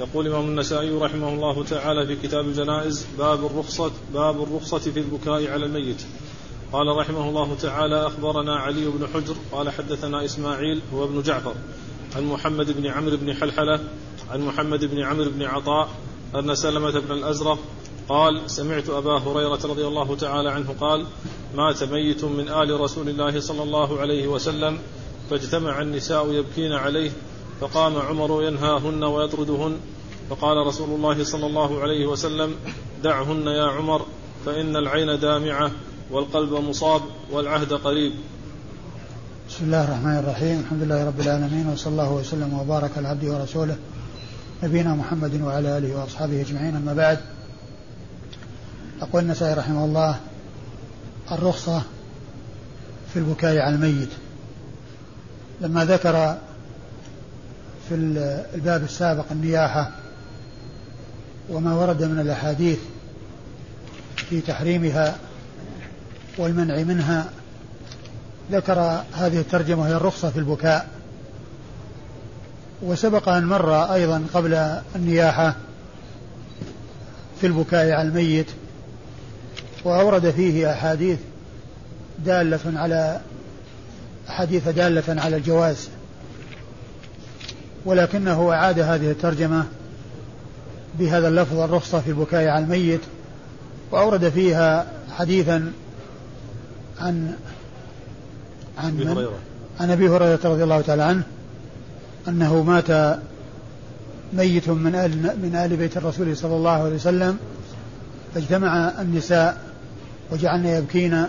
يقول الإمام النسائي رحمه الله تعالى في كتاب الجنائز باب الرخصة باب الرخصة في البكاء على الميت. قال رحمه الله تعالى أخبرنا علي بن حجر قال حدثنا إسماعيل هو ابن جعفر. عن محمد بن عمرو بن حلحلة عن محمد بن عمرو بن عطاء أن سلمة بن الأزرق قال سمعت أبا هريرة رضي الله تعالى عنه قال مات ميت من آل رسول الله صلى الله عليه وسلم فاجتمع النساء يبكين عليه فقام عمر ينهاهن ويطردهن. فقال رسول الله صلى الله عليه وسلم دعهن يا عمر فإن العين دامعة والقلب مصاب والعهد قريب. بسم الله الرحمن الرحيم. الحمد لله رب العالمين وصلى الله وسلم وبارك على عبده ورسوله نبينا محمد وعلى آله وأصحابه أجمعين. أما بعد يقول النسائي رحمه الله الرخصة في البكاء على الميت. لما ذكر في الباب السابق النياحة وما ورد من الأحاديث في تحريمها والمنع منها ذكر هذه الترجمة هي الرخصة في البكاء. وسبق أن مر أيضا قبل النياحة في البكاء على الميت وأورد فيه أحاديث دالة على أحاديث دالة على الجواز. ولكنه أعاد هذه الترجمة بهذا اللفظ الرخصة في البكاء على الميت وأورد فيها حديثا عن عن من؟ عن أبي هريرة رضي الله تعالى عنه أنه مات ميت من آل من آل بيت الرسول صلى الله عليه وسلم فاجتمع النساء وجعلن يبكين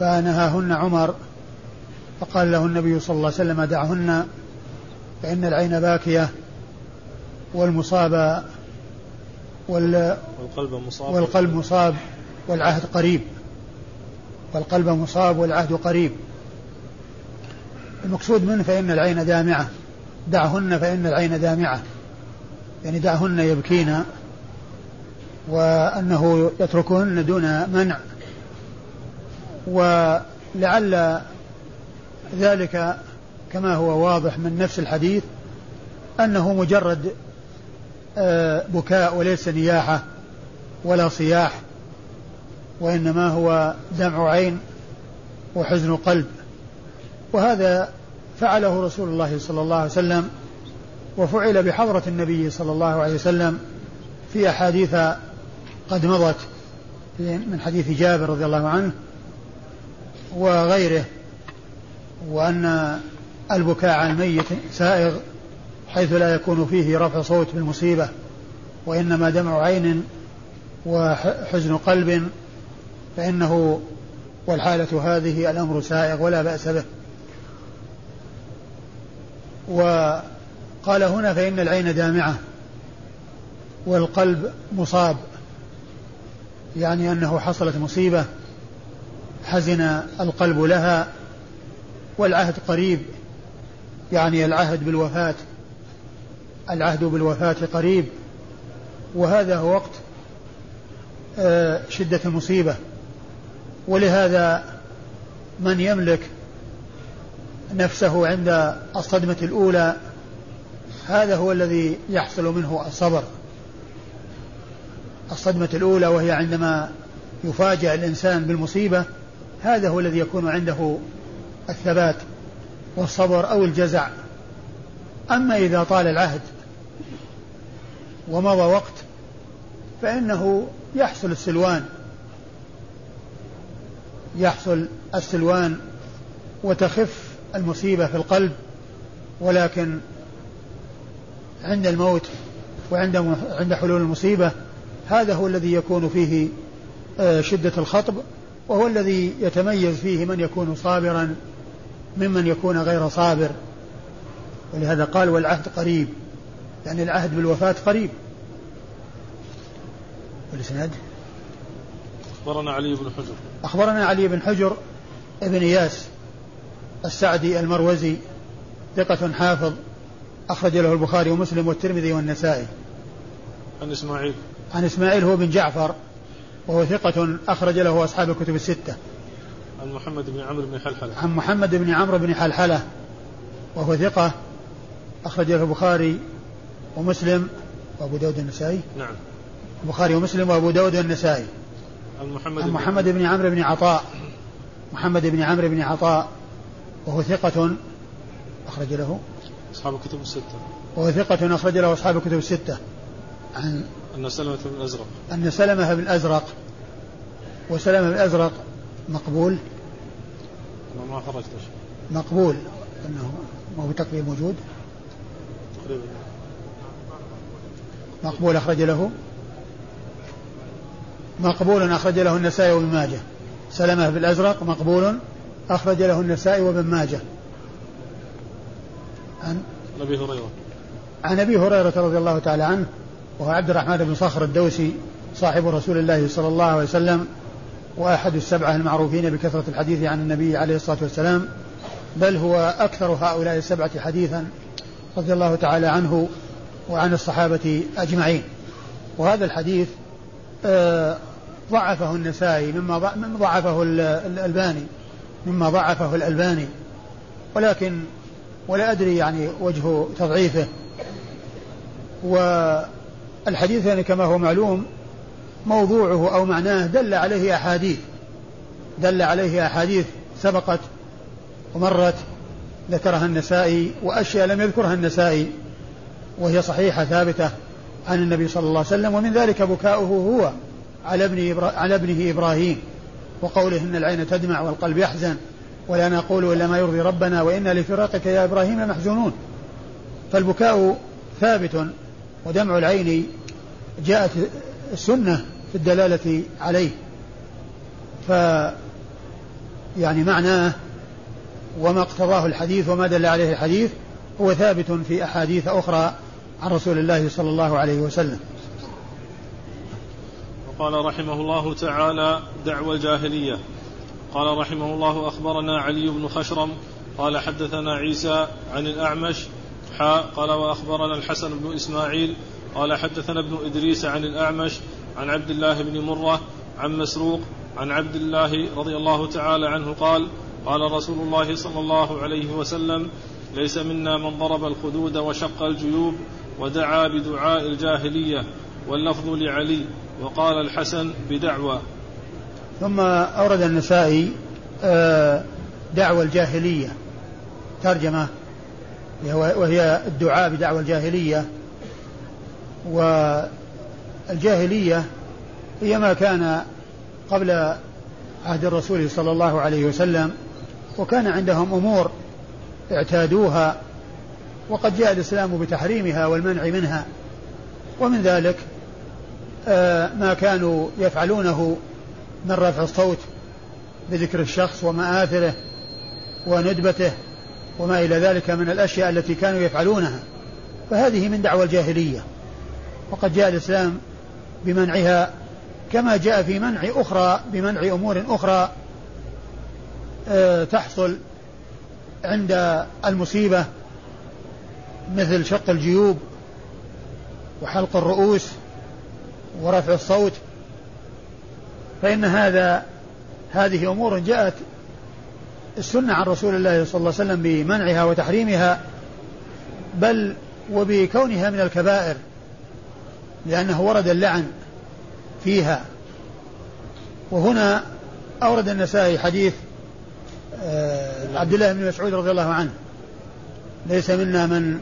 فنهاهن عمر فقال له النبي صلى الله عليه وسلم دعهن فإن العين باكية والمصاب وال والقلب مصاب. والقلب مصاب والعهد قريب. والقلب مصاب والعهد قريب. المقصود منه فإن العين دامعة. دعهن فإن العين دامعة. يعني دعهن يبكين وأنه يتركهن دون منع. ولعل ذلك كما هو واضح من نفس الحديث أنه مجرد آه، بكاء وليس نياحة ولا صياح وإنما هو دمع عين وحزن قلب. وهذا فعله رسول الله صلى الله عليه وسلم وفعل بحضرة النبي صلى الله عليه وسلم في أحاديث قد مضت من حديث جابر رضي الله عنه وغيره وأن البكاء على الميت سائغ حيث لا يكون فيه رفع صوت بالمصيبة وإنما دمع عين وحزن قلب فإنه والحالة هذه الأمر سائغ ولا بأس به. وقال هنا فإن العين دامعة والقلب مصاب يعني أنه حصلت مصيبة حزن القلب لها والعهد قريب. يعني العهد بالوفاة. العهد بالوفاة قريب. وهذا هو وقت آه، شدة المصيبة. ولهذا من يملك نفسه عند الصدمة الأولى هذا هو الذي يحصل منه الصبر. الصدمة الأولى وهي عندما يفاجأ الإنسان بالمصيبة هذا هو الذي يكون عنده الثبات. والصبر أو الجزع. أما إذا طال العهد ومضى وقت فإنه يحصل السلوان. يحصل السلوان وتخف المصيبة في القلب ولكن عند الموت وعند عند حلول المصيبة هذا هو الذي يكون فيه آه، شدة الخطب وهو الذي يتميز فيه من يكون صابرا ممن يكون غير صابر. ولهذا قال والعهد قريب. يعني العهد بالوفاة قريب. والإسناد؟ أخبرنا علي بن حجر. أخبرنا علي بن حجر ابن إياس السعدي المروزي ثقة حافظ أخرج له البخاري ومسلم والترمذي والنسائي. عن إسماعيل. عن إسماعيل هو بن جعفر وهو ثقة أخرج له أصحاب الكتب الستة. عن محمد بن عمرو بن حلحلة. عن محمد بن عمرو بن حلحلة وهو ثقة أخرج له البخاري ومسلم وأبو داود النسائي نعم. البخاري ومسلم وأبو داود النسائي عن محمد عن بن محمد بن عمرو بن عطاء. محمد بن عمرو بن عطاء وهو ثقة أخرج له. أصحاب الكتب الستة. وهو ثقة أخرج له أصحاب الكتب الستة. عن أن سلمة بن الأزرق. أن سلمة بن الأزرق وسلمة بن الأزرق مقبول. ما خرجت مقبول أنه ما هو تقريب موجود؟ تقريبا. مقبول أخرج له؟ مقبول أخرج له النسائي وابن ماجه. سلمة بن الأزرق مقبول أخرج له النسائي وابن ماجه. عن أبي هريرة. عن أبي هريرة رضي الله تعالى عنه وهو عبد الرحمن بن صخر الدوسي صاحب رسول الله صلى الله عليه وسلم وأحد السبعة المعروفين بكثرة الحديث عن النبي عليه الصلاة والسلام بل هو أكثر هؤلاء السبعة حديثا رضي الله تعالى عنه وعن الصحابة أجمعين. وهذا الحديث آه، ضعفه النسائي مما ضع- مما ضعفه ال- الألباني مما ضعفه الألباني. ولكن ولا أدري يعني وجه تضعيفه. والحديث يعني كما هو معلوم موضوعه أو معناه دل عليه أحاديث دل عليه أحاديث سبقت ومرت ذكرها النسائي وأشياء لم يذكرها النسائي وهي صحيحة ثابتة عن النبي صلى الله عليه وسلم ومن ذلك بكاؤه هو على ابن إبرا... على ابنه إبراهيم وقوله إن العين تدمع والقلب يحزن ولا نقول إلا ما يرضي ربنا وإنا لفراقك يا إبراهيم لمحزونون. فالبكاء ثابت ودمع العين جاءت السنة في الدلالة عليه. ف يعني معناه وما اقتضاه الحديث وما دل عليه الحديث هو ثابت في أحاديث أخرى عن رسول الله صلى الله عليه وسلم. وقال رحمه الله تعالى دعوى الجاهلية. قال رحمه الله أخبرنا علي بن خشرم قال حدثنا عيسى عن الأعمش قال وأخبرنا الحسن بن إسماعيل قال حدثنا ابن إدريس عن الأعمش عن عبد الله بن مرة عن مسروق عن عبد الله رضي الله تعالى عنه قال قال رسول الله صلى الله عليه وسلم ليس منا من ضرب الخدود وشق الجيوب ودعا بدعاء الجاهلية واللفظ لعلي وقال الحسن بدعوى ثم أورد النسائي آه، دعوى الجاهلية. ترجمة وهي الدعاء بدعوى الجاهلية. والجاهلية هي ما كان قبل عهد الرسول صلى الله عليه وسلم وكان عندهم أمور اعتادوها وقد جاء الإسلام بتحريمها والمنع منها. ومن ذلك آه، ما كانوا يفعلونه من رفع الصوت بذكر الشخص ومآثره وندبته وما إلى ذلك من الأشياء التي كانوا يفعلونها. فهذه من دعوى الجاهلية. وقد جاء الإسلام بمنعها كما جاء في منع أخرى بمنع أمور أخرى آه، تحصل عند المصيبة مثل شق الجيوب وحلق الرؤوس ورفع الصوت فإن هذا هذه أمور جاءت السنة عن رسول الله صلى الله عليه وسلم بمنعها وتحريمها بل وبكونها من الكبائر. لأنه ورد اللعن فيها. وهنا أورد النسائي حديث آه، عبد الله بن مسعود رضي الله عنه. ليس منا من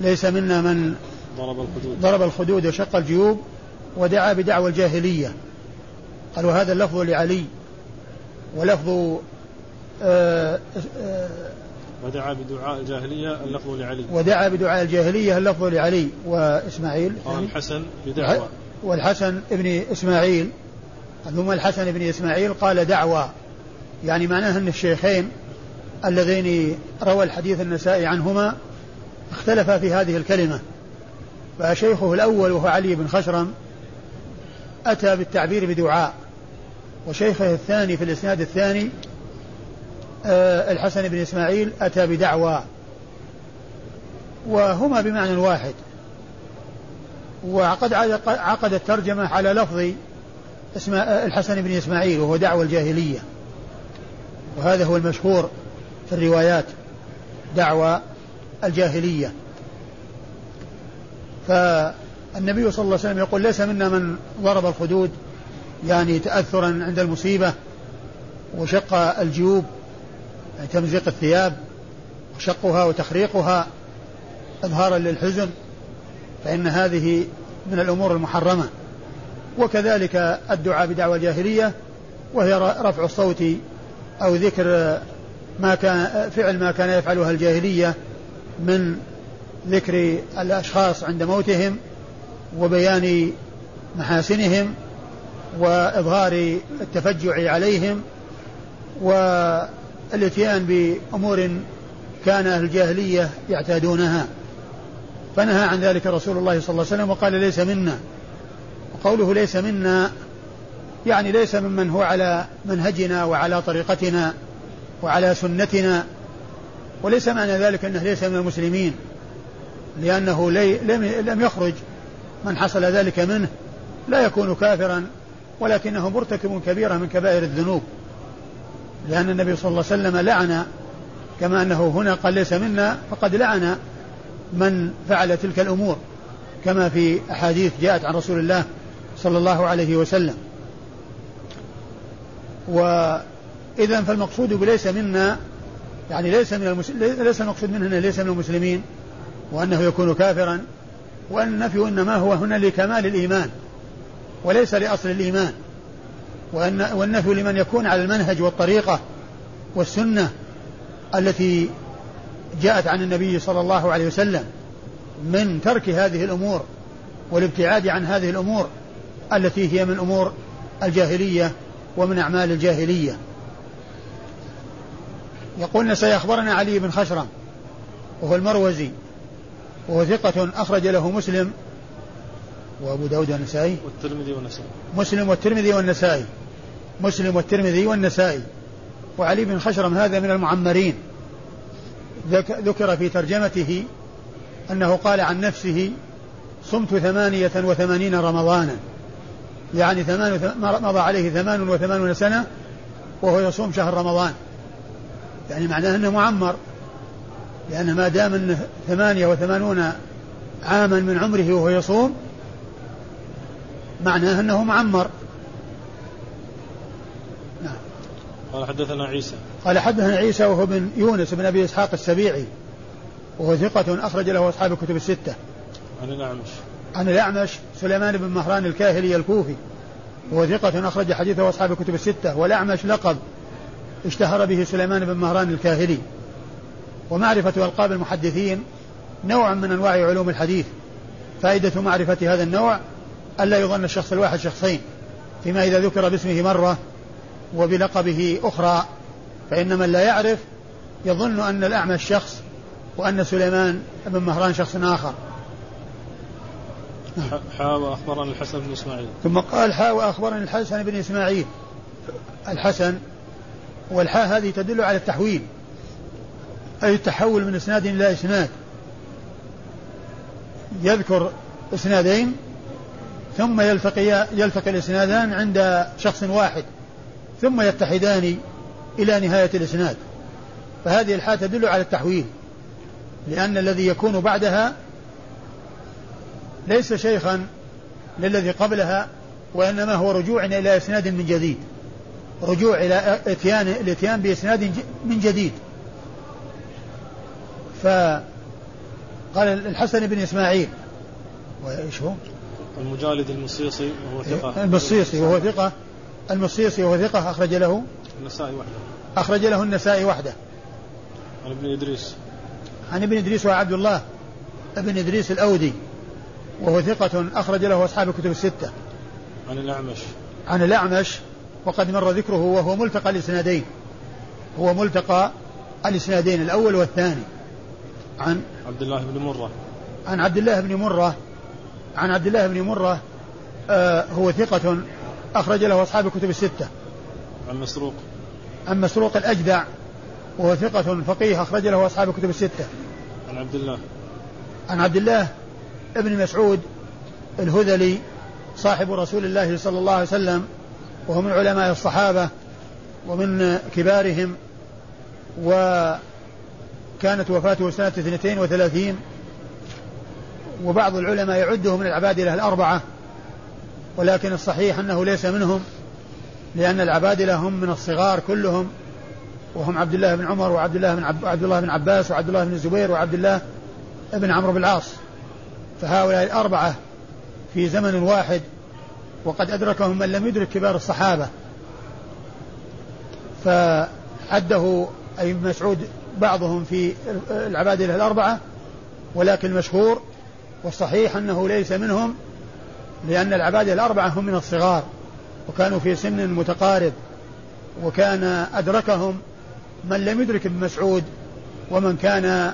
ليس منا من ضرب الخدود. ضرب الخدود وشق الجيوب ودعا بدعوى الجاهلية. قال وهذا اللفظ لعلي ولفظ آه، آه، ودعا بدعاء الجاهلية اللفظ لعلي. ودعا بدعاء الجاهلية اللفظ لعلي وإسماعيل. قال الحسن بدعوى والحسن ابن إسماعيل. ثم الحسن بن إسماعيل؟ قال دعوى يعني معناه أن الشيخين اللذين روى الحديث النسائي عنهما اختلفا في هذه الكلمة. فشيخه الأول وهو علي بن خشرم أتى بالتعبير بدعاء. وشيخه الثاني في الإسناد الثاني الحسن بن إسماعيل أتى بدعوى. وهما بمعنى واحد. وقد عقد الترجمة على لفظ اسماء الحسن بن إسماعيل وهو دعوى الجاهلية. وهذا هو المشهور في الروايات دعوى الجاهلية. فالنبي صلى الله عليه وسلم يقول ليس منا من ضرب الخدود يعني تأثرا عند المصيبة وشق الجيوب. تمزيق الثياب وشقها وتخريقها إظهارا للحزن فإن هذه من الأمور المحرمة. وكذلك الدعاء بدعوى الجاهلية وهي رفع الصوت أو ذكر ما كان فعل ما كان يفعلها الجاهلية من ذكر الأشخاص عند موتهم وبيان محاسنهم وإظهار التفجع عليهم والاتيان بأمور كان أهل الجاهلية يعتادونها. فنهى عن ذلك رسول الله صلى الله عليه وسلم وقال ليس منا. وقوله ليس منا يعني ليس ممن هو على منهجنا وعلى طريقتنا وعلى سنتنا. وليس معنى ذلك أنه ليس من المسلمين لأنه لي لم يخرج من حصل ذلك منه. لا يكون كافرا ولكنه مرتكب كبيرة من كبائر الذنوب. لأن النبي صلى الله عليه وسلم لعن كما أنه هنا قال ليس منا فقد لعن من فعل تلك الأمور كما في أحاديث جاءت عن رسول الله صلى الله عليه وسلم. وإذا فالمقصود بليس منا يعني ليس من المسلم ليس المقصود منه أنه ليس من المسلمين وأنه يكون كافرا وأن النفي إنما هو هنا لكمال الإيمان وليس لأصل الإيمان. وأن والنفي لمن يكون على المنهج والطريقة والسنة التي جاءت عن النبي صلى الله عليه وسلم من ترك هذه الأمور والابتعاد عن هذه الأمور التي هي من أمور الجاهلية ومن أعمال الجاهلية. يقول سيخبرنا علي بن خشرم وهو المروزي وهو ثقة أخرج له مسلم وأبو داود والنسائي والترمذي والنسائي. مسلم والترمذي والنسائي. مسلم والترمذي والنسائي. وعلي بن خشرم هذا من المعمرين. ذكر في ترجمته أنه قال عن نفسه صمت ثمانية وثمانين رمضانا. يعني ثمان مضى عليه ثمان وثمانون سنة وهو يصوم شهر رمضان. يعني معناه أنه معمر. لأن ما دام أنه ثمانية وثمانون عاما من عمره وهو يصوم معناه أنه معمر نعم قال حدثنا عيسى. قال حدثنا عيسى وهو بن يونس بن أبي إسحاق السبيعي وهو ثقة أخرج له أصحاب الكتب الستة. عن الأعمش. عن الأعمش سليمان بن مهران الكاهلي الكوفي وهو ثقة أخرج حديثه أصحاب الكتب الستة. والأعمش لقب اشتهر به سليمان بن مهران الكاهلي. ومعرفة ألقاب المحدثين نوع من أنواع علوم الحديث. فائدة معرفة هذا النوع ألا يظن الشخص الواحد شخصين فيما إذا ذكر باسمه مرة وبلقبه أخرى فإن من لا يعرف يظن أن الأعمش شخص وأن سليمان بن مهران شخص آخر. حاء وأخبرني الحسن بن إسماعيل. ثم قال حاء وأخبرني الحسن بن إسماعيل. الحسن والحاء هذه تدل على التحويل أي التحول من إسناد إلى إسناد. يذكر إسنادين ثم يلتقي يلتقي الإسنادان عند شخص واحد. ثم يتحدان إلى نهاية الإسناد. فهذه الحاء تدل على التحويل لأن الذي يكون بعدها ليس شيخا للذي قبلها وإنما هو رجوع إلى إسناد من جديد. رجوع إلى إتيان الإتيان بإسناد من جديد. فقال الحسن بن إسماعيل وإيش هو؟ المجالد المصيصي وهو ثقة. المصيصي وهو ثقة. المصيصي وهو ثقة أخرج له؟ النسائي وحده. أخرج له النسائي وحده. عن ابن إدريس. عن ابن إدريس وعبد الله ابن إدريس الأودي وهو ثقة أخرج له أصحاب الكتب الستة. عن الأعمش. عن الأعمش وقد مر ذكره وهو ملتقى الإسنادين. هو ملتقى الإسنادين الأول والثاني. عن عبد الله بن مرة. عن عبد الله بن مرة عن عبد الله بن مرة آه هو ثقة أخرج له أصحاب الكتب الستة. عن مسروق عن مسروق الأجدع وهو ثقة فقيه أخرج له أصحاب الكتب الستة. عن عبد الله. عن عبد الله ابن مسعود الهذلي صاحب رسول الله صلى الله عليه وسلم وهو من علماء الصحابة ومن كبارهم وكانت وفاته سنة 32 وبعض العلماء يعده من العبادلة الأربعة. ولكن الصحيح أنه ليس منهم لأن العبادلة هم من الصغار كلهم وهم عبد الله بن عمر وعبد الله بن عب... عبد الله بن عباس وعبد الله بن الزبير وعبد الله بن عمرو بن العاص. فهؤلاء الأربعة في زمن واحد وقد أدركهم من لم يدرك كبار الصحابة. فعده أي مسعود بعضهم في العبادلة الأربعة ولكن المشهور والصحيح أنه ليس منهم لأن العبادة الأربعة هم من الصغار وكانوا في سن متقارب وكان أدركهم من لم يدرك ابن مسعود ومن كان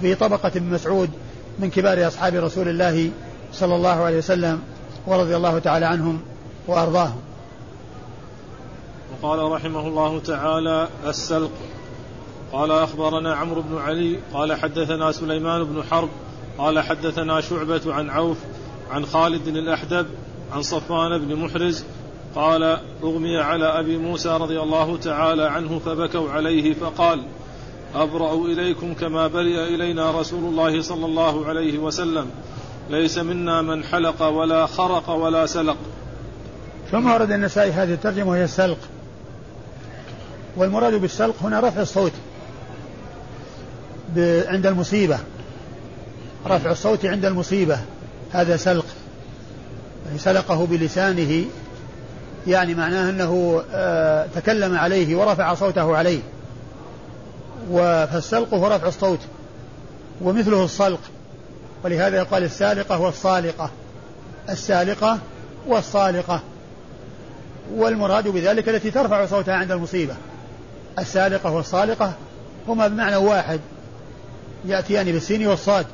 في طبقة ابن مسعود من كبار أصحاب رسول الله صلى الله عليه وسلم ورضي الله تعالى عنهم وأرضاهم. وقال رحمه الله تعالى السلق. قال أخبرنا عمرو بن علي قال حدثنا سليمان بن حرب قال حدثنا شعبة عن عوف عن خالد الأحدب عن صفوان بن محرز قال أغمي على أبي موسى رضي الله تعالى عنه فبكوا عليه فقال أبرأ إليكم كما برئ إلينا رسول الله صلى الله عليه وسلم. ليس منا من حلق ولا خرق ولا سلق. ثم ورد النسائي هذه الترجمة وهي السلق والمراد بالسلق هنا رفع الصوت عند المصيبة. رفع الصوت عند المصيبة. هذا سلق. يعني سلقه بلسانه يعني معناه أنه آه، تكلم عليه ورفع صوته عليه. فالسلق هو رفع الصوت ومثله الصلق. ولهذا يقال السالقة والصالقة. السالقة والصالقة. والمراد بذلك التي ترفع صوتها عند المصيبة. السالقة والصالقة هما بمعنى واحد يأتيان بالسين والصاد.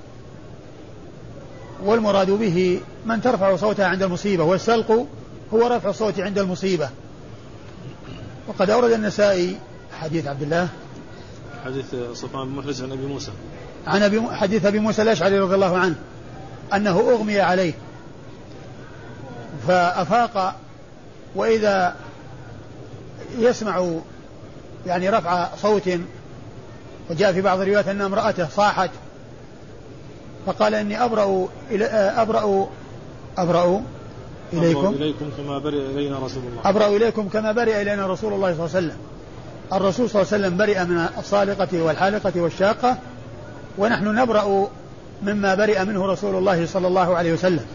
والمراد به من ترفع صوتها عند المصيبة والسلق هو رفع الصوت عند المصيبة. وقد أورد النسائي حديث عبد الله. حديث صفوان بن محرز عن أبي موسى. عن أبي حديث أبي موسى الأشعري رضي الله عنه أنه أغمي عليه فأفاق وإذا يسمع يعني رفع صوت وجاء في بعض الروايات أن امرأته صاحت فقال إني أبرأ إلى أبرأ أبرأ إليكم. إليكم كما برئ إلينا رسول الله. أبرأ إليكم كما برئ إلينا رسول الله صلى الله عليه وسلم. الرسول صلى الله عليه وسلم برئ من الصالقة والحالقة والشاقة ونحن نبرأ مما برئ منه رسول الله صلى الله عليه وسلم.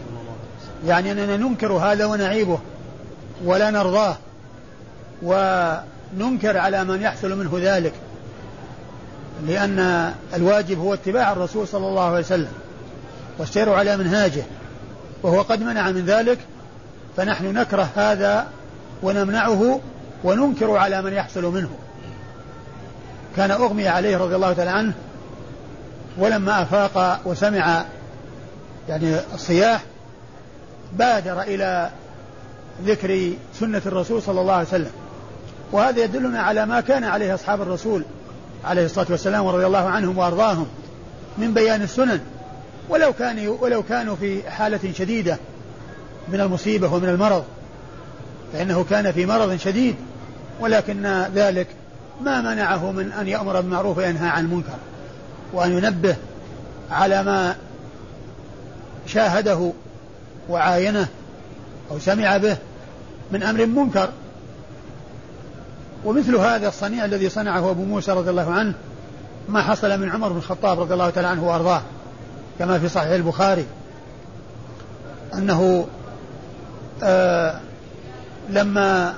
يعني أننا ننكر هذا ونعيبه ولا نرضاه وننكر على من يحصل منه ذلك لأن الواجب هو اتباع الرسول صلى الله عليه وسلم. والسير على منهاجه وهو قد منع من ذلك فنحن نكره هذا ونمنعه وننكر على من يحصل منه. كان أغمي عليه رضي الله تعالى عنه ولما أفاق وسمع يعني الصياح بادر إلى ذكر سنة الرسول صلى الله عليه وسلم. وهذا يدلنا على ما كان عليه أصحاب الرسول عليه الصلاة والسلام ورضي الله عنهم وأرضاهم من بيان السنن. ولو كانوا ولو كانوا في حالة شديدة من المصيبة ومن المرض فإنه كان في مرض شديد ولكن ذلك ما منعه من أن يأمر بالمعروف وينهى عن المنكر وأن ينبه على ما شاهده وعاينه أو سمع به من أمر منكر. ومثل هذا الصنيع الذي صنعه أبو موسى رضي الله عنه ما حصل من عمر بن الخطاب رضي الله تعالى عنه وأرضاه. كما في صحيح البخاري أنه آه لما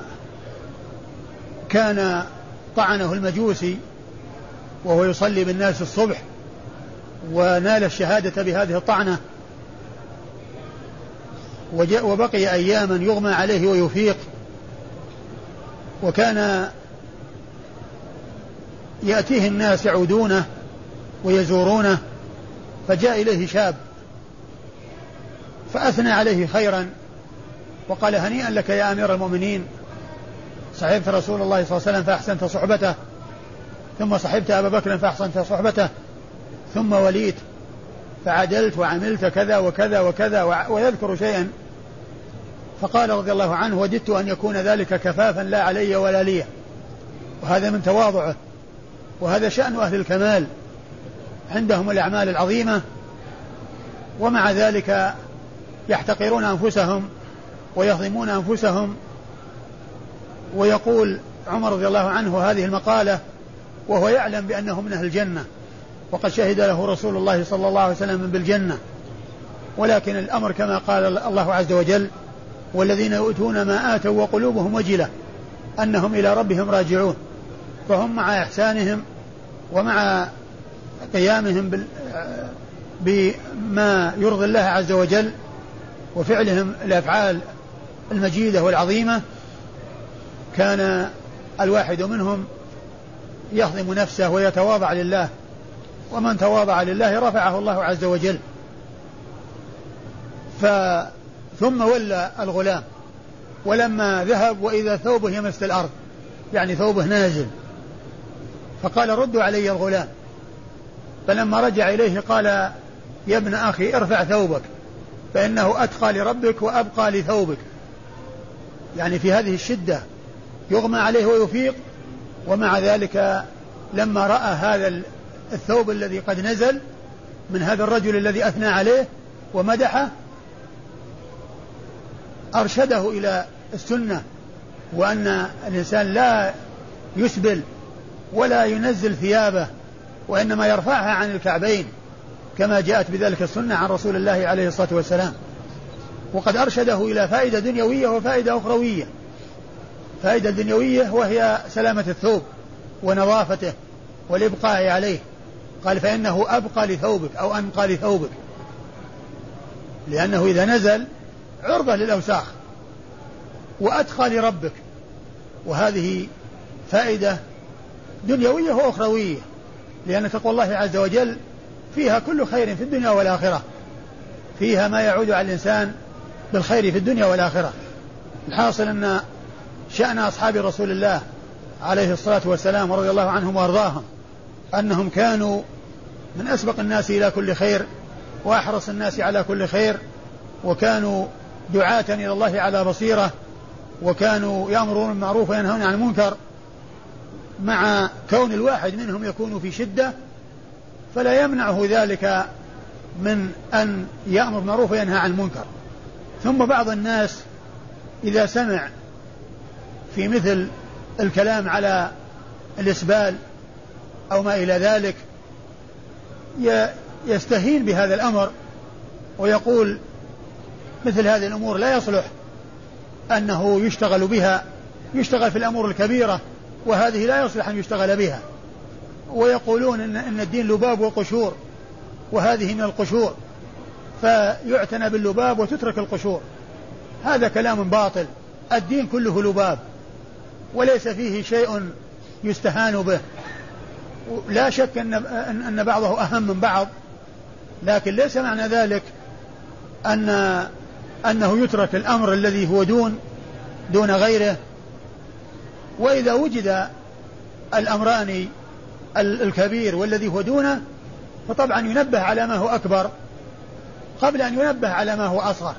كان طعنه المجوسي وهو يصلي بالناس الصبح ونال الشهادة بهذه الطعنة وبقي أياما يغمى عليه ويفيق وكان يأتيه الناس يعودونه ويزورونه فجاء إليه شاب فأثنى عليه خيرا وقال هنيئا لك يا أمير المؤمنين صحبت رسول الله صلى الله عليه وسلم فأحسنت صحبته ثم صحبت أبا بكر فأحسنت صحبته ثم وليت فعدلت وعملت كذا وكذا وكذا ويذكر شيئا. فقال رضي الله عنه وددت أن يكون ذلك كفافا لا علي ولا لي. وهذا من تواضعه وهذا شأن أهل الكمال. عندهم الأعمال العظيمة ومع ذلك يحتقرون أنفسهم ويظلمون أنفسهم. ويقول عمر رضي الله عنه هذه المقالة وهو يعلم بأنه من أهل الجنة وقد شهد له رسول الله صلى الله عليه وسلم بالجنة. ولكن الأمر كما قال الله عز وجل والذين يؤتون ما آتوا وقلوبهم وجلة أنهم إلى ربهم راجعون. فهم مع إحسانهم ومع قيامهم بما يرضي الله عز وجل وفعلهم الأفعال المجيدة والعظيمة كان الواحد منهم يهضم نفسه ويتواضع لله ومن تواضع لله رفعه الله عز وجل. ف ثم ولى الغلام ولما ذهب وإذا ثوبه يمس الأرض يعني ثوبه نازل فقال ردوا علي الغلام. فلما رجع إليه قال يا ابن أخي ارفع ثوبك فإنه أتقى لربك وأبقى لثوبك. يعني في هذه الشدة يغمى عليه ويفيق ومع ذلك لما رأى هذا الثوب الذي قد نزل من هذا الرجل الذي أثنى عليه ومدحه أرشده إلى السنة وأن الإنسان لا يسبل ولا ينزل ثيابه وإنما يرفعها عن الكعبين كما جاءت بذلك السنة عن رسول الله عليه الصلاة والسلام. وقد أرشده إلى فائدة دنيوية وفائدة أخروية. فائدة دنيوية وهي سلامة الثوب ونظافته والإبقاء عليه. قال فإنه أبقى لثوبك أو أنقى لثوبك. لأنه إذا نزل عرضة للأوساخ وأتقى لربك. وهذه فائدة دنيوية وأخروية. لأن تقوى الله عز وجل فيها كل خير في الدنيا والآخرة. فيها ما يعود على الإنسان بالخير في الدنيا والآخرة. الحاصل أن شأن أصحاب رسول الله عليه الصلاة والسلام ورضي الله عنهم وأرضاهم أنهم كانوا من أسبق الناس إلى كل خير وأحرص الناس على كل خير وكانوا دعاة إلى الله على بصيرة وكانوا يأمرون بالمعروف وينهون عن المنكر مع كون الواحد منهم يكون في شدة فلا يمنعه ذلك من أن يأمر بالمعروف وينهى عن المنكر. ثم بعض الناس إذا سمع في مثل الكلام على الإسبال أو ما إلى ذلك يستهين بهذا الأمر ويقول مثل هذه الأمور لا يصلح أنه يشتغل بها يشتغل في الأمور الكبيرة وهذه لا يصلح أن يشتغل بها. ويقولون إن, إن الدين لباب وقشور وهذه من القشور. فيعتنى باللباب وتترك القشور. هذا كلام باطل. الدين كله لباب. وليس فيه شيء يستهان به. لا شك أن, أن بعضه أهم من بعض. لكن ليس معنى ذلك أن أنه يترك الأمر الذي هو دون دون غيره. وإذا وجد الأمران الكبير والذي هو دونه فطبعا ينبه على ما هو أكبر قبل أن ينبه على ما هو أصغر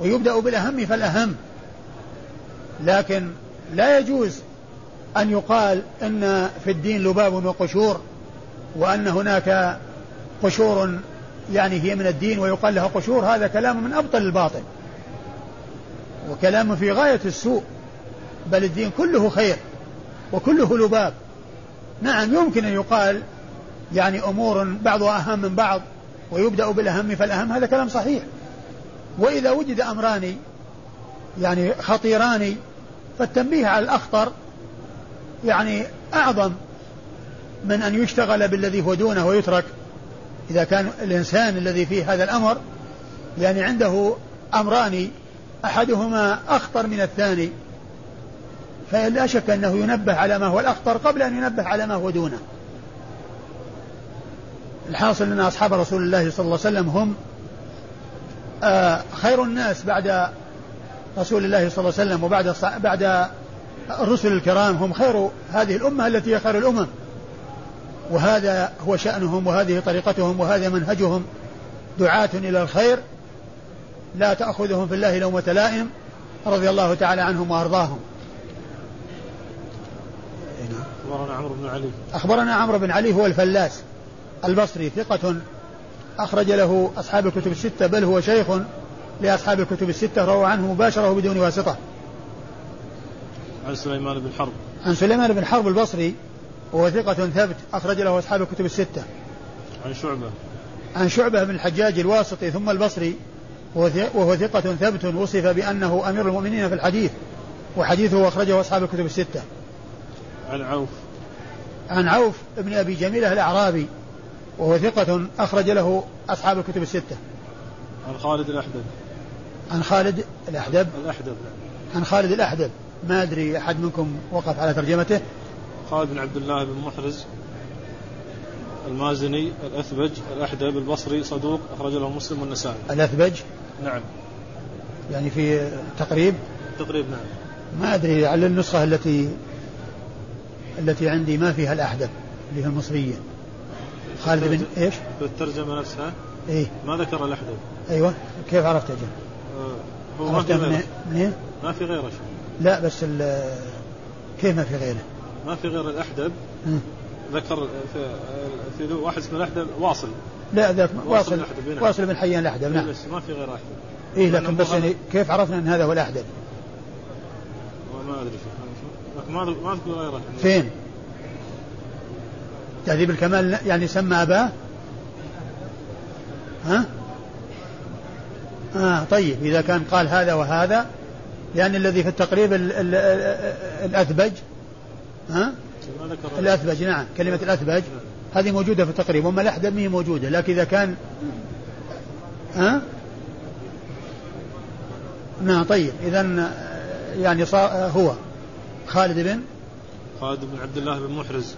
ويبدأ بالأهم فالأهم. لكن لا يجوز أن يقال أن في الدين لباب وقشور وأن هناك قشور يعني هي من الدين ويقال لها قشور هذا كلام من أبطل الباطل وكلام في غاية السوء. بل الدين كله خير وكله لباب. نعم يمكن أن يقال يعني أمور بعضها أهم من بعض ويبدأ بالأهم فالأهم هذا كلام صحيح. وإذا وجد أمران يعني خطيران فالتنبيه على الأخطر يعني أعظم من أن يشتغل بالذي هو دونه ويترك. إذا كان الإنسان الذي فيه هذا الأمر يعني عنده أمران أحدهما أخطر من الثاني. فلا شك أنه ينبه على ما هو الأخطر قبل أن ينبه على ما هو دونه. الحاصل أن أصحاب رسول الله صلى الله عليه وسلم هم آه، خير الناس بعد رسول الله صلى الله عليه وسلم وبعد بعد الرسل الكرام هم خير هذه الأمة التي هي خير الأمم. وهذا هو شأنهم وهذه طريقتهم وهذا منهجهم. دعاة إلى الخير لا تأخذهم في الله لومة لائم رضي الله تعالى عنهم وأرضاهم. أخبرنا عمرو بن علي. أخبرنا عمرو بن علي هو الفلاس. البصري ثقة. أخرج له أصحاب الكتب الستة بل هو شيخ لأصحاب الكتب الستة روى عنه مباشرة بدون واسطة. عن سليمان بن حرب. عن سليمان بن حرب البصري وهو ثقة ثبت أخرج له أصحاب الكتب الستة. عن شعبة. عن شعبة بن الحجاج الواسطي ثم البصري وهو ثقة ثبت وصف بأنه أمير المؤمنين في الحديث وحديثه أخرجه أصحاب الكتب الستة. عن عوف. عن عوف بن أبي جميلة الأعرابي وهو ثقة أخرج له أصحاب الكتب الستة. عن خالد الأحدب. عن خالد الأحدب؟ الأحدب. عن خالد الأحدب. ما أدري أحد منكم وقف على ترجمته. خالد بن عبد الله بن محرز المازني الأثبج الأحدب البصري صدوق أخرج له مسلم والنسائي. الأثبج؟ نعم. يعني في تقريب؟ تقريب نعم. ما أدري على النسخة التي التي عندي ما فيها الأحدب اللي هي المصرية. خالد بن إيش؟ في الترجمة نفسها؟ إيه. ما ذكر الأحدب أيوه. كيف عرفت أجل؟ آه. هو ما في غيره. منين؟ ما في غيره لا بس كيف ما في غيره؟ ما في غير الأحدب ذكر في في واحد اسمه الأحدب واصل. لا ذاك واصل واصل. واصل بن حيان الأحدب نعم. بس ما في غير أحدب إيه لكن بس يعني كيف عرفنا أن هذا هو الأحدب؟ ما أدري لكن ما ما أذكر غيره فين؟ تهذيب الكمال يعني سمى أباه؟ ها؟ آه طيب إذا كان قال هذا وهذا لأن الذي في التقريب ال ال الأثبج ها؟ الأثبج نعم كلمة الأثبج هذه موجودة في التقريب وما الأحدب هي موجودة لكن إذا كان ها؟ نعم طيب إذا يعني صار هو خالد بن خالد بن عبد الله بن محرز.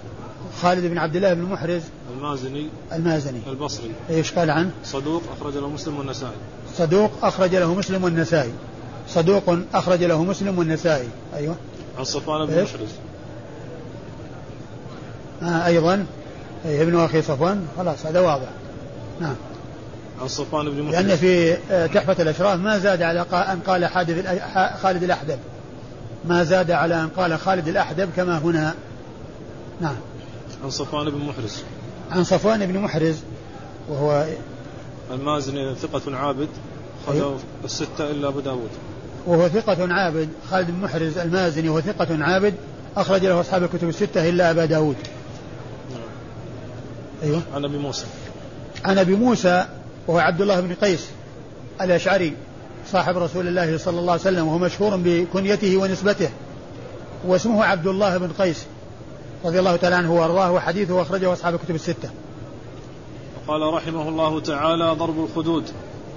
خالد بن عبد الله بن محرز المازني. المازني. البصري. إيش قال عنه؟ صدوق أخرج له مسلم والنسائي. صدوق أخرج له مسلم والنسائي. صدوق أخرج له مسلم والنسائي. أيوه. عن صفوان بن محرز. آه أيضا. أي ابن أخي صفوان. خلاص هذا واضح. نعم. عن صفوان بن محرز. لأن في آه، تحفة الأشراف ما زاد على أن قال حادث خالد الأحدب ما زاد على أن قال خالد الأحدب كما هنا. نعم. عن صفوان بن محرز. عن صفوان بن محرز وهو المازني ثقة عابد خرجه أيوه؟ الستة إلا أبو داود. وهو ثقة عابد خالد بن محرز المازني وهو ثقة عابد أخرج له أصحاب الكتب الستة إلا أبا داود. نعم. أيوه. عن أبي موسى. عن أبي موسى وهو عبد الله بن قيس الأشعري. صاحب رسول الله صلى الله عليه وسلم وهو مشهور بكنيته ونسبته واسمه عبد الله بن قيس رضي الله تعالى عنه وأرضاه وحديثه أخرجه أصحاب الكتب الستة. قال رحمه الله تعالى ضرب الخدود.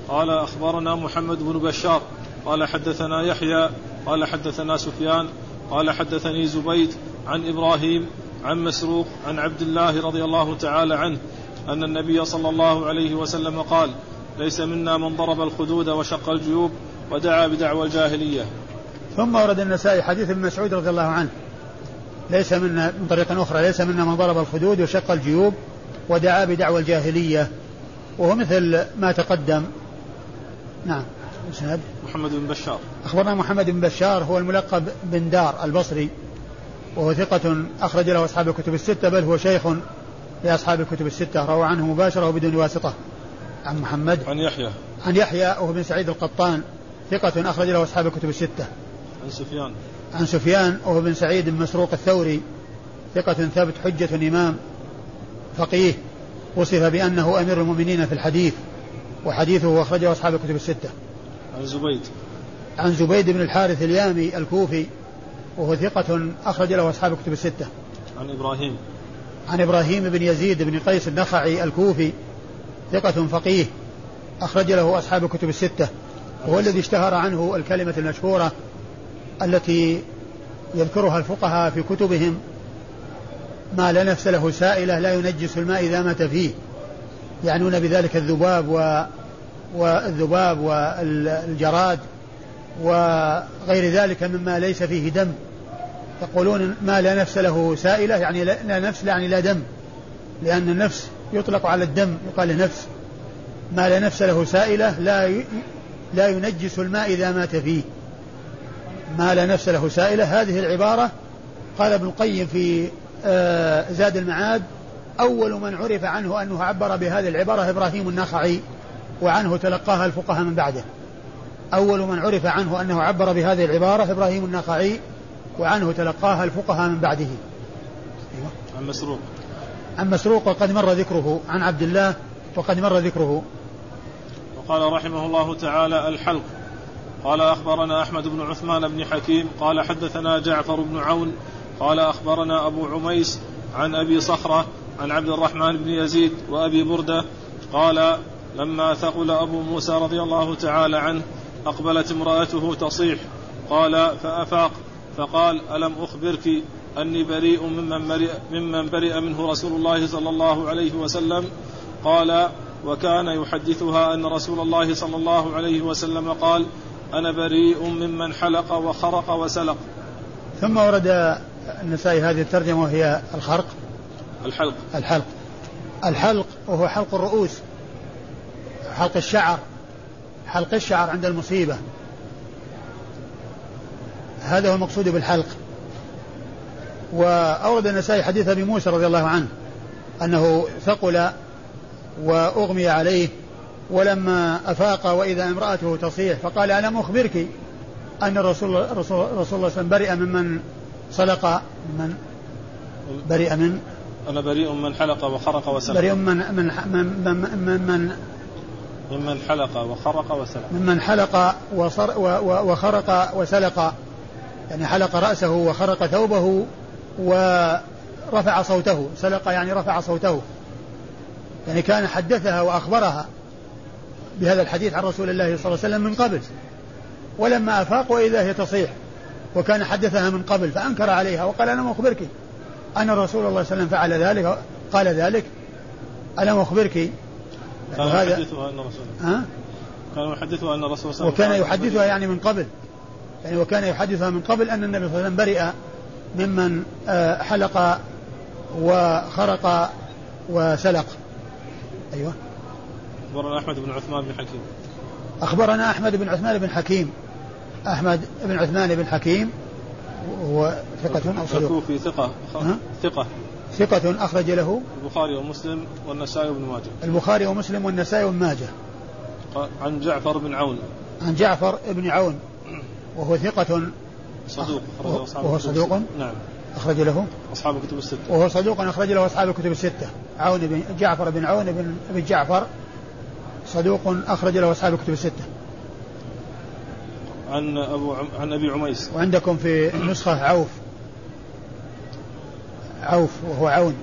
قال أخبرنا محمد بن بشار. قال حدثنا يحيى. قال حدثنا سفيان. قال حدثني زبيد عن إبراهيم عن مسروق عن عبد الله رضي الله تعالى عنه أن النبي صلى الله عليه وسلم قال ليس منا من ضرب الخدود وشق الجيوب ودعا بدعوى الجاهلية. ثم ورد النسائي حديث ابن مسعود رضي الله عنه. ليس منا من طريقة أخرى ليس منا من ضرب الخدود وشق الجيوب ودعا بدعوى الجاهلية. وهو مثل ما تقدم. نعم. محمد بن بشار. أخبرنا محمد بن بشار هو الملقب بن دار البصري وهو ثقة أخرج له أصحاب الكتب الستة بل هو شيخ لأصحاب الكتب الستة روى عنه مباشرة وبدون واسطة. عن محمد عن يحيى. عن يحيى وهو بن سعيد القطان ثقة أخرج له أصحاب الكتب الستة. عن سفيان. عن سفيان وهو بن سعيد بن مسروق الثوري ثقة ثابت حجة إمام فقيه وصف بأنه أمير المؤمنين في الحديث وحديثه أخرجه أصحاب الكتب الستة. عن زبيد. عن زبيد بن الحارث اليامي الكوفي وهو ثقة أخرج له أصحاب الكتب الستة. عن إبراهيم. عن إبراهيم بن يزيد بن قيس النخعي الكوفي ثقة فقيه أخرج له أصحاب الكتب الستة وهو الذي اشتهر عنه الكلمة المشهورة التي يذكرها الفقهاء في كتبهم ما لا نفس له سائلة لا ينجس الماء إذا مات فيه. يعنون بذلك الذباب و والذباب والجراد وغير ذلك مما ليس فيه دم. يقولون ما لا نفس له سائلة يعني لا نفس يعني لا دم لأن النفس يطلق على الدم يقال نفس. ما لا نفس له سائلة لا لا ينجس الماء إذا مات فيه. ما لا نفس له سائلة. هذه العبارة قال ابن القيم في آه، زاد المعاد أول من عرف عنه أنه عبر بهذه العبارة إبراهيم النخعي وعنه تلقاها الفقهاء من بعده. أول من عرف عنه أنه عبر بهذه العبارة إبراهيم النخعي وعنه تلقاها الفقهاء من بعده. عن مسروق عن مسروق وقد مر ذكره. عن عبد الله وقد مر ذكره. وقال رحمه الله تعالى الحلق. قال أخبرنا أحمد بن عثمان بن حكيم قال حدثنا جعفر بن عون قال أخبرنا أبو عميس عن أبي صخرة عن عبد الرحمن بن يزيد وأبي بردة قال لما ثقل أبو موسى رضي الله تعالى عنه أقبلت امرأته تصيح قال فأفاق فقال ألم أخبرك أني بريء ممن برئ, ممن برئ منه رسول الله صلى الله عليه وسلم. قال وكان يحدثها أن رسول الله صلى الله عليه وسلم قال أنا بريء ممن حلق وخرق وسلق. ثم ورد النسائي هذه الترجمة وهي الخرق. الحلق. الحلق. الحلق وهو حلق الرؤوس. حلق الشعر. حلق الشعر عند المصيبة. هذا هو المقصود بالحلق. وأورد النسائي حديث أبي موسى رضي الله عنه أنه ثقل وأغمي عليه ولما أفاق وإذا امرأته تصيح فقال ألم أخبرك أن الرسول رسول, رسول الله صلى الله عليه وسلم برئ ممن صلق من برئ من؟ أنا بريء من حلق وخرق وسلق. بريء من من من من, من ممن حلق وخرق وسلق. ممن حلق وصر وخرق وسلق. يعني حلق رأسه وخرق ثوبه ورفع صوته سلق يعني رفع صوته. يعني كان حدثها وأخبرها بهذا الحديث عن رسول الله صلى الله عليه وسلم من قبل. ولما أفاق وإذا هي تصيح وكان حدثها من قبل فأنكر عليها وقال أنا أخبرك أن رسول الله صلى الله عليه وسلم فعل ذلك قال ذلك. ألم أخبرك كان يحدثها أن رسول ها؟ كان يحدثها أن الرسول صلى الله عليه وسلم. وكان يحدثها يعني من قبل. يعني وكان يحدثها من قبل أن النبي صلى الله عليه وسلم برئ ممن آه، حلق وخرق وسلق. أيوه. أخبرنا أحمد بن عثمان بن حكيم. أخبرنا أحمد بن عثمان بن حكيم. أحمد بن عثمان بن حكيم. هو ثقة أو صدوق؟ في ثقة. ثقة. ثقة أخرج له البخاري ومسلم والنسائي وابن ماجه. البخاري ومسلم والنسائي وابن ماجه. عن جعفر بن عون. عن جعفر بن عون. وهو ثقة صدوق. وهو صدوق؟ نعم. أخرج له؟ أصحاب الكتب الستة. وهو صدوق أخرج له أصحاب الكتب الستة. عون بن جعفر بن عون بن, بن جعفر. صدوق أخرج له أصحاب الكتب الستة. عن أبو عم... عن أبي عميس. وعندكم في نسخة عوف. عوف وهو عون.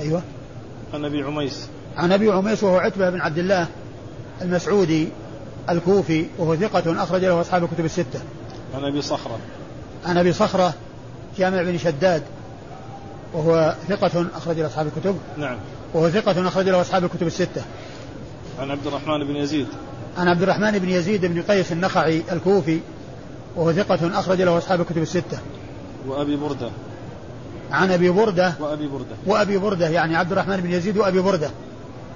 أيوه. عن أبي عميس. عن أبي عميس وهو عتبة بن عبد الله المسعودي الكوفي وهو ثقة أخرج له أصحاب الكتب الستة. عن أبي صخرة. عن أبي صخرة جامع بن شداد وهو ثقة أخرج له أصحاب الكتب. نعم. وهو ثقة أخرج له أصحاب الكتب الستة. عن عبد الرحمن بن يزيد. عن عبد الرحمن بن يزيد بن قيس النخعي الكوفي وهو ثقة أخرج له أصحاب الكتب الستة. وأبي بردة. عن أبي بردة. وأبي بردة. وأبي بردة يعني عبد الرحمن بن يزيد وأبي بردة.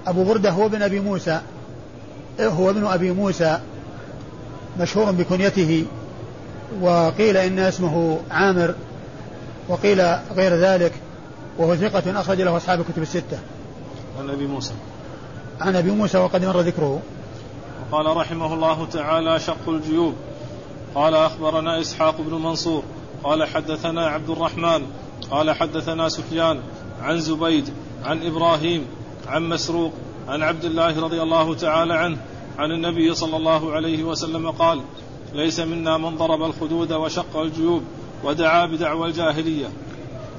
أبو بردة هو ابن أبي موسى. هو ابن أبي موسى مشهور بكنيته. وقيل إن اسمه عامر وقيل غير ذلك وهو ثقة أخرج له أصحاب الكتب الستة. عن أبي موسى. عن أبي موسى وقد مر ذكره. قال رحمه الله تعالى شق الجيوب. قال أخبرنا إسحاق بن منصور. قال حدثنا عبد الرحمن. قال حدثنا سفيان. عن زبيد. عن إبراهيم. عن مسروق. عن عبد الله رضي الله تعالى عنه. عن النبي صلى الله عليه وسلم قال ليس منا من ضرب الخدود وشق الجيوب ودعا بدعوى الجاهلية.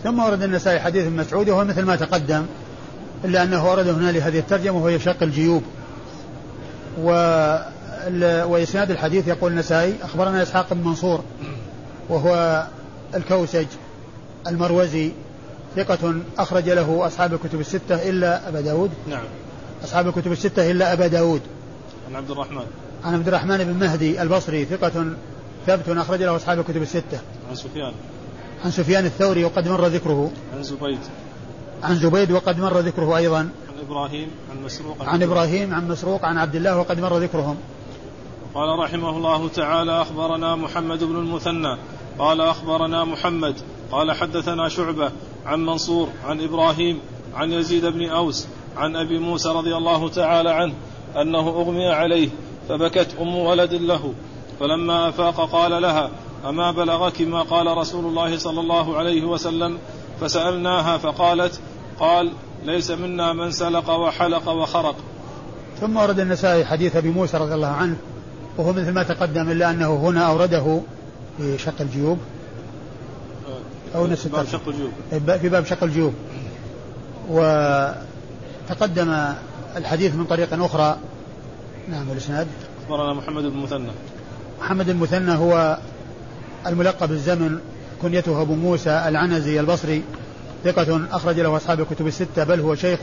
ثم ورد النسائي حديث مسعود وهو مثل ما تقدم إلا أنه ورد هنا لهذه الترجمة وهي شق الجيوب. و وإسناد الحديث يقول النسائي أخبرنا إسحاق بن منصور وهو الكوسج المروزي ثقة أخرج له أصحاب الكتب الستة إلا أبا داود. نعم. أصحاب الكتب الستة إلا أبا داود. عن عبد الرحمن. عن عبد الرحمن بن مهدي البصري ثقة ثبت أخرج له أصحاب الكتب الستة. عن سفيان. عن سفيان الثوري وقد مر ذكره. عن زبيد. عن زبيد وقد مر ذكره أيضا. عن إبراهيم عن مسروق. عن, عن إبراهيم عن مسروق عن عبد الله وقد مر ذكرهم. قال رحمه الله تعالى أخبرنا محمد بن المثنى. قال أخبرنا محمد. قال حدثنا شعبة عن منصور عن إبراهيم عن يزيد بن أوس عن أبي موسى رضي الله تعالى عنه أنه أغمي عليه فبكت أم ولد له فلما أفاق قال لها أما بلغك ما قال رسول الله صلى الله عليه وسلم؟ فسألناها فقالت قال ليس منا من سلق وحلق وخرق. ثم ورد النسائي حديث أبي موسى رضي الله عنه وهو مثل ما تقدم إلا أنه هنا أورده في شق الجيوب. أو نفس باب شق الجيوب. في باب شق الجيوب. وتقدم الحديث من طريق أخرى نعم الاسناد أخبرنا محمد بن المثنى محمد المثنى هو الملقب الزمن كنيته أبو موسى العنزي البصري ثقة أخرج له أصحاب الكتب الستة بل هو شيخ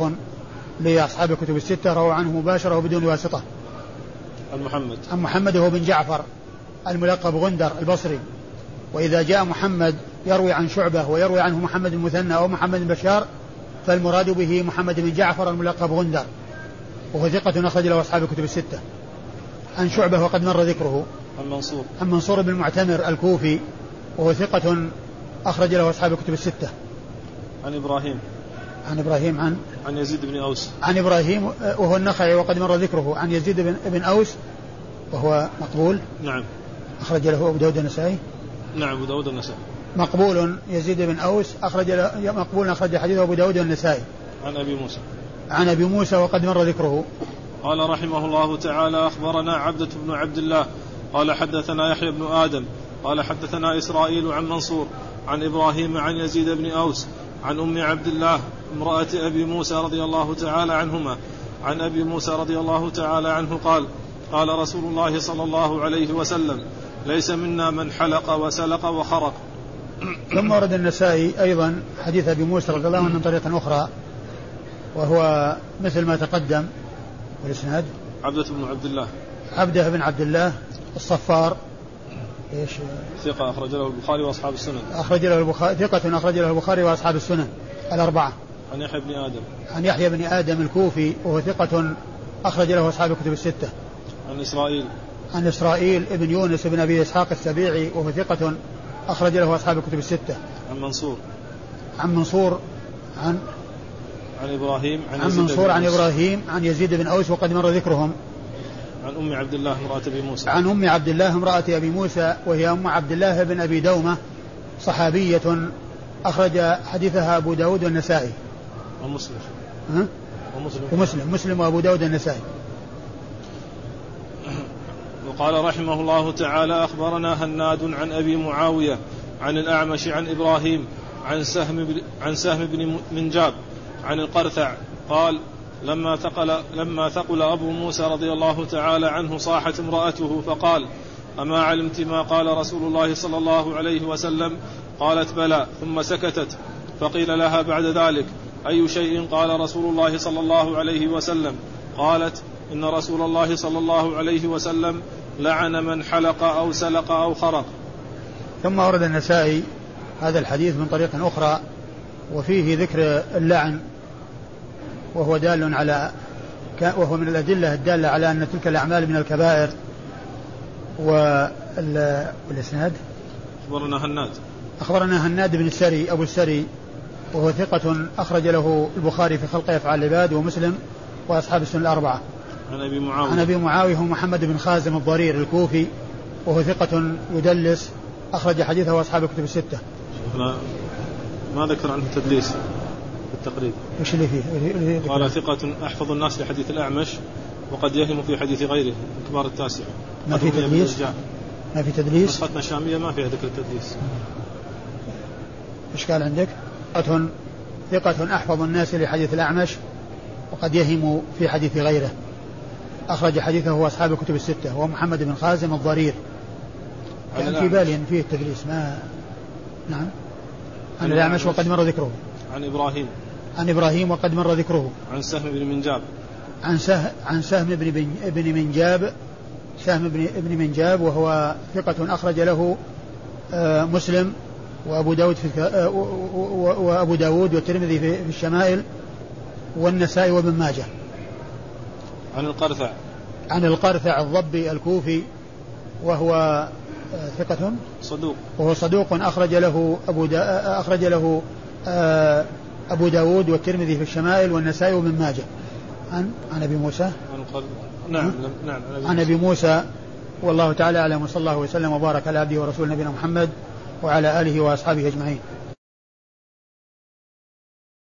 لأصحاب الكتب الستة روى عنه مباشرة وبدون واسطة. عن محمد. عن محمد هو بن جعفر الملقب غندر البصري. وإذا جاء محمد يروي عن شعبة ويروي عنه محمد المثنى أو محمد البشار فالمراد به محمد بن جعفر الملقب غندر وهو ثقة أخرج له أصحاب الكتب الستة. عن شعبة وقد مر ذكره. عن منصور. عن منصور بن المعتمر الكوفي وهو ثقة أخرج له أصحاب الكتب الستة. عن إبراهيم. عن إبراهيم عن عن يزيد بن أوس. عن إبراهيم وهو النخعي وقد مر ذكره. عن يزيد بن, بن أوس وهو مقبول. نعم. أخرج له أبو داود النسائي. نعم أبو داود النسائي. مقبول يزيد بن أوس أخرج له مقبول أخرج حديثه أبو داود النسائي. عن أبي موسى. عن أبي موسى وقد مر ذكره. قال رحمه الله تعالى أخبرنا عبدة بن عبد الله قال حدثنا يحيى بن آدم قال حدثنا إسرائيل عن منصور عن إبراهيم عن يزيد بن أوس عن أم عبد الله امرأة أبي موسى رضي الله تعالى عنهما عن أبي موسى رضي الله تعالى عنه قال قال رسول الله صلى الله عليه وسلم ليس منا من حلق وسلق وخرق. ثم ورد النسائي أيضا حديث أبي موسى رضي الله عنه من طريق أخرى. وهو مثل ما تقدم والاسناد عبدة بن عبد الله. عبدة بن عبد الله الصفار. إيش؟ ثقة أخرج له البخاري وأصحاب السنن. أخرج له البخاري ثقة أخرج له البخاري وأصحاب السنن. الأربعة. عن يحيى بن آدم. عن يحيى بن آدم الكوفي وهو ثقة أخرج له أصحاب الكتب الستة. عن إسرائيل. عن إسرائيل ابن يونس بن أبي إسحاق السبيعي وهو ثقة أخرج له أصحاب الكتب الستة. عن منصور. عن منصور عن عن إبراهيم عن, عن منصور عن إبراهيم عن يزيد بن أوس وقد مر ذكرهم. عن أم عبد الله امرأة أبي موسى. عن أم عبد الله امرأة أبي موسى وهي أم عبد الله بن أبي دومة صحابية أخرج حديثها أبو داود والنسائي. ومسلم. ها؟ ومسلم. ومسلم مسلم وأبو داود النسائي وقال رحمه الله تعالى أخبرنا هناد عن أبي معاوية عن الأعمش عن إبراهيم عن سهم عن سهم بن منجاب عن القرثع قال لما ثقل لما ثقل أبو موسى رضي الله تعالى عنه صاحت امرأته فقال أما علمت ما قال رسول الله صلى الله عليه وسلم؟ قالت بلى ثم سكتت. فقيل لها بعد ذلك أي شيء قال رسول الله صلى الله عليه وسلم؟ قالت إن رسول الله صلى الله عليه وسلم لعن من حلق أو سلق أو خرق. ثم ورد النسائي هذا الحديث من طريق أخرى وفيه ذكر اللعن. وهو دال على وهو من الأدلة الدالة على أن تلك الأعمال من الكبائر والإسناد؟ أخبرنا هناد. أخبرنا هناد بن السري أبو السري وهو ثقة أخرج له البخاري في خلق أفعال العباد ومسلم وأصحاب السنة الأربعة. عن أبي معاوية. عن أبي معاوية هو محمد بن خازم الضرير الكوفي وهو ثقة يدلس أخرج حديثه أصحاب الكتب الستة. ما ذكر عنه تدليس. التقريب وش اللي فيه؟ قال ثقة أحفظ الناس لحديث الأعمش وقد يهم في حديث غيره من كبار التاسعة ما في تدليس؟ ما في تدليس؟ نسختنا الشامية ما فيها ذكر التدليس. إيش قال عندك؟ ثقة ثقة أحفظ الناس لحديث الأعمش وقد يهم في حديث غيره. أخرج حديثه أصحاب الكتب الستة هو محمد بن خازم الضرير. يعني في بالي أن فيه التدليس ما نعم. عن الأعمش وقد مر ذكره. عن إبراهيم. عن إبراهيم وقد مر ذكره. عن سهم بن منجاب. عن سهم عن سهم بن بن منجاب سهم بن ابن منجاب وهو ثقة أخرج له آه، مسلم وأبو داود في آه، وأبو داود والترمذي في الشمائل والنسائي وابن ماجه. عن القرثع. عن القرثع الضبي الكوفي وهو آه، ثقة صدوق وهو صدوق أخرج له أبو دا أخرج له أبو داود والترمذي في الشمائل والنسائي وابن ماجه. عن عن أبي موسى؟ عن. نعم نعم عن أبي موسى. والله تعالى أعلم وصلى الله وسلم وبارك على عبده ورسول نبينا محمد وعلى آله وأصحابه أجمعين.